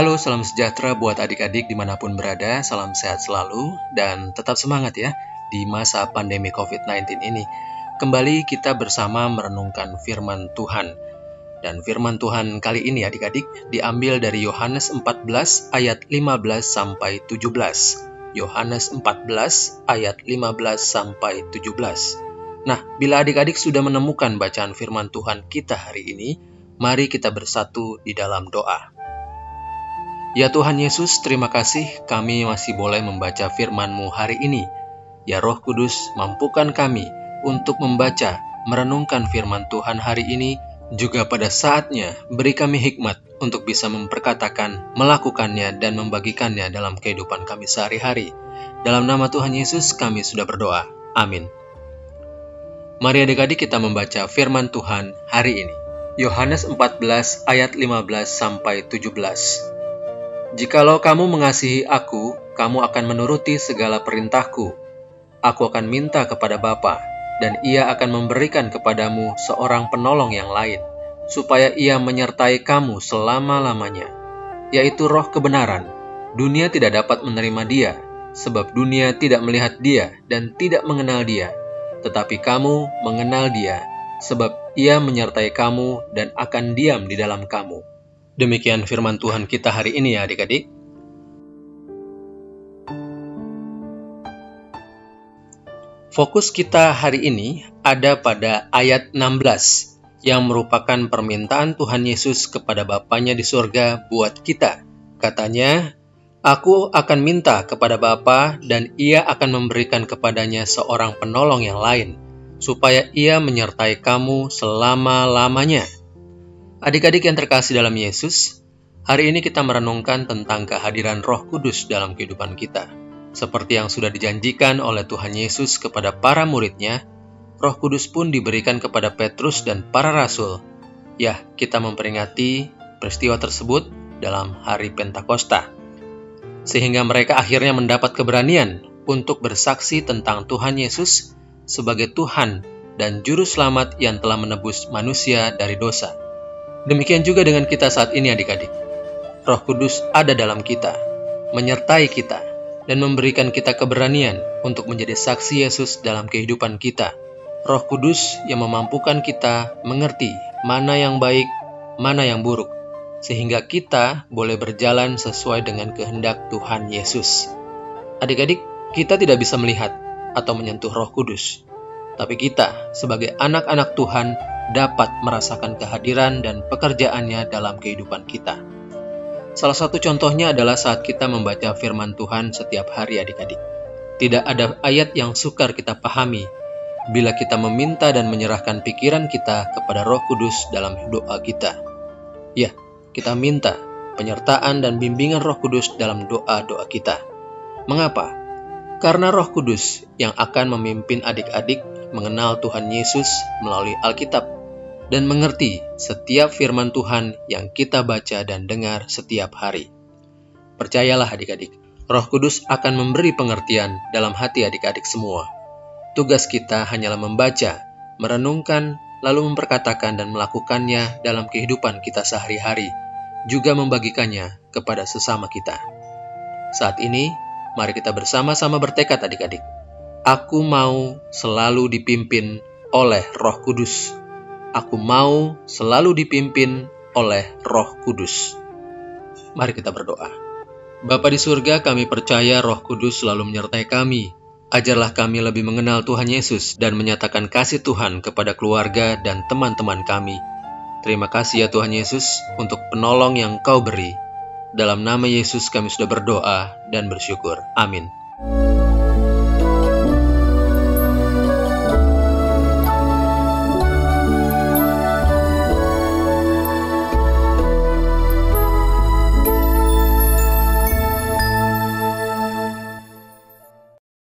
Halo, salam sejahtera buat adik-adik di mana pun berada, salam sehat selalu, dan tetap semangat ya di masa pandemi COVID-19 ini. Kembali kita bersama merenungkan firman Tuhan. Dan firman Tuhan kali ini adik-adik diambil dari Yohanes 14 ayat 15 sampai 17. Yohanes 14 ayat 15 sampai 17. Nah, bila adik-adik sudah menemukan bacaan firman Tuhan kita hari ini, mari kita bersatu di dalam doa. Ya Tuhan Yesus, terima kasih kami masih boleh membaca firman-Mu hari ini. Ya Roh Kudus, mampukan kami untuk membaca, merenungkan firman Tuhan hari ini, juga pada saatnya beri kami hikmat untuk bisa memperkatakan, melakukannya, dan membagikannya dalam kehidupan kami sehari-hari. Dalam nama Tuhan Yesus kami sudah berdoa. Amin. Mari adik-adik kita membaca firman Tuhan hari ini. Yohanes 14 ayat 15 sampai 17. Jikalau kamu mengasihi aku, kamu akan menuruti segala perintahku. Aku akan minta kepada Bapa, dan ia akan memberikan kepadamu seorang penolong yang lain, supaya ia menyertai kamu selama-lamanya, yaitu roh kebenaran. Dunia tidak dapat menerima dia, sebab dunia tidak melihat dia dan tidak mengenal dia. Tetapi kamu mengenal dia, sebab ia menyertai kamu dan akan diam di dalam kamu. Demikian firman Tuhan kita hari ini ya adik-adik. Fokus kita hari ini ada pada ayat 16 yang merupakan permintaan Tuhan Yesus kepada Bapaknya di surga buat kita. Katanya, Aku akan minta kepada Bapa dan ia akan memberikan kepadanya seorang penolong yang lain, supaya ia menyertai kamu selama-lamanya Adik-adik yang terkasih dalam Yesus, hari ini kita merenungkan tentang kehadiran Roh Kudus dalam kehidupan kita. Seperti yang sudah dijanjikan oleh Tuhan Yesus kepada para muridnya, Roh Kudus pun diberikan kepada Petrus dan para rasul. Ya, kita memperingati peristiwa tersebut dalam hari Pentakosta. Sehingga mereka akhirnya mendapat keberanian untuk bersaksi tentang Tuhan Yesus sebagai Tuhan dan Juru Selamat yang telah menebus manusia dari dosa. Demikian juga dengan kita saat ini adik-adik. Roh Kudus ada dalam kita, menyertai kita, dan memberikan kita keberanian untuk menjadi saksi Yesus dalam kehidupan kita. Roh Kudus yang memampukan kita mengerti mana yang baik, mana yang buruk, sehingga kita boleh berjalan sesuai dengan kehendak Tuhan Yesus. Adik-adik, kita tidak bisa melihat atau menyentuh Roh Kudus, tapi kita, sebagai anak-anak Tuhan, dapat merasakan kehadiran dan pekerjaannya dalam kehidupan kita. Salah satu contohnya adalah saat kita membaca firman Tuhan setiap hari adik-adik. Tidak ada ayat yang sukar kita pahami bila kita meminta dan menyerahkan pikiran kita kepada Roh Kudus dalam doa kita. Ya, kita minta penyertaan dan bimbingan Roh Kudus dalam doa-doa kita. Mengapa? Karena Roh Kudus yang akan memimpin adik-adik mengenal Tuhan Yesus melalui Alkitab dan mengerti setiap firman Tuhan yang kita baca dan dengar setiap hari. Percayalah adik-adik, Roh Kudus akan memberi pengertian dalam hati adik-adik semua. Tugas kita hanyalah membaca, merenungkan, lalu memperkatakan dan melakukannya dalam kehidupan kita sehari-hari, juga membagikannya kepada sesama kita. Saat ini, mari kita bersama-sama bertekad adik-adik. Aku mau selalu dipimpin oleh Roh Kudus aku mau selalu dipimpin oleh Roh Kudus. Mari kita berdoa. Bapa di surga, kami percaya Roh Kudus selalu menyertai kami. Ajarlah kami lebih mengenal Tuhan Yesus dan menyatakan kasih Tuhan kepada keluarga dan teman-teman kami. Terima kasih ya Tuhan Yesus untuk penolong yang Kau beri. Dalam nama Yesus kami sudah berdoa dan bersyukur. Amin.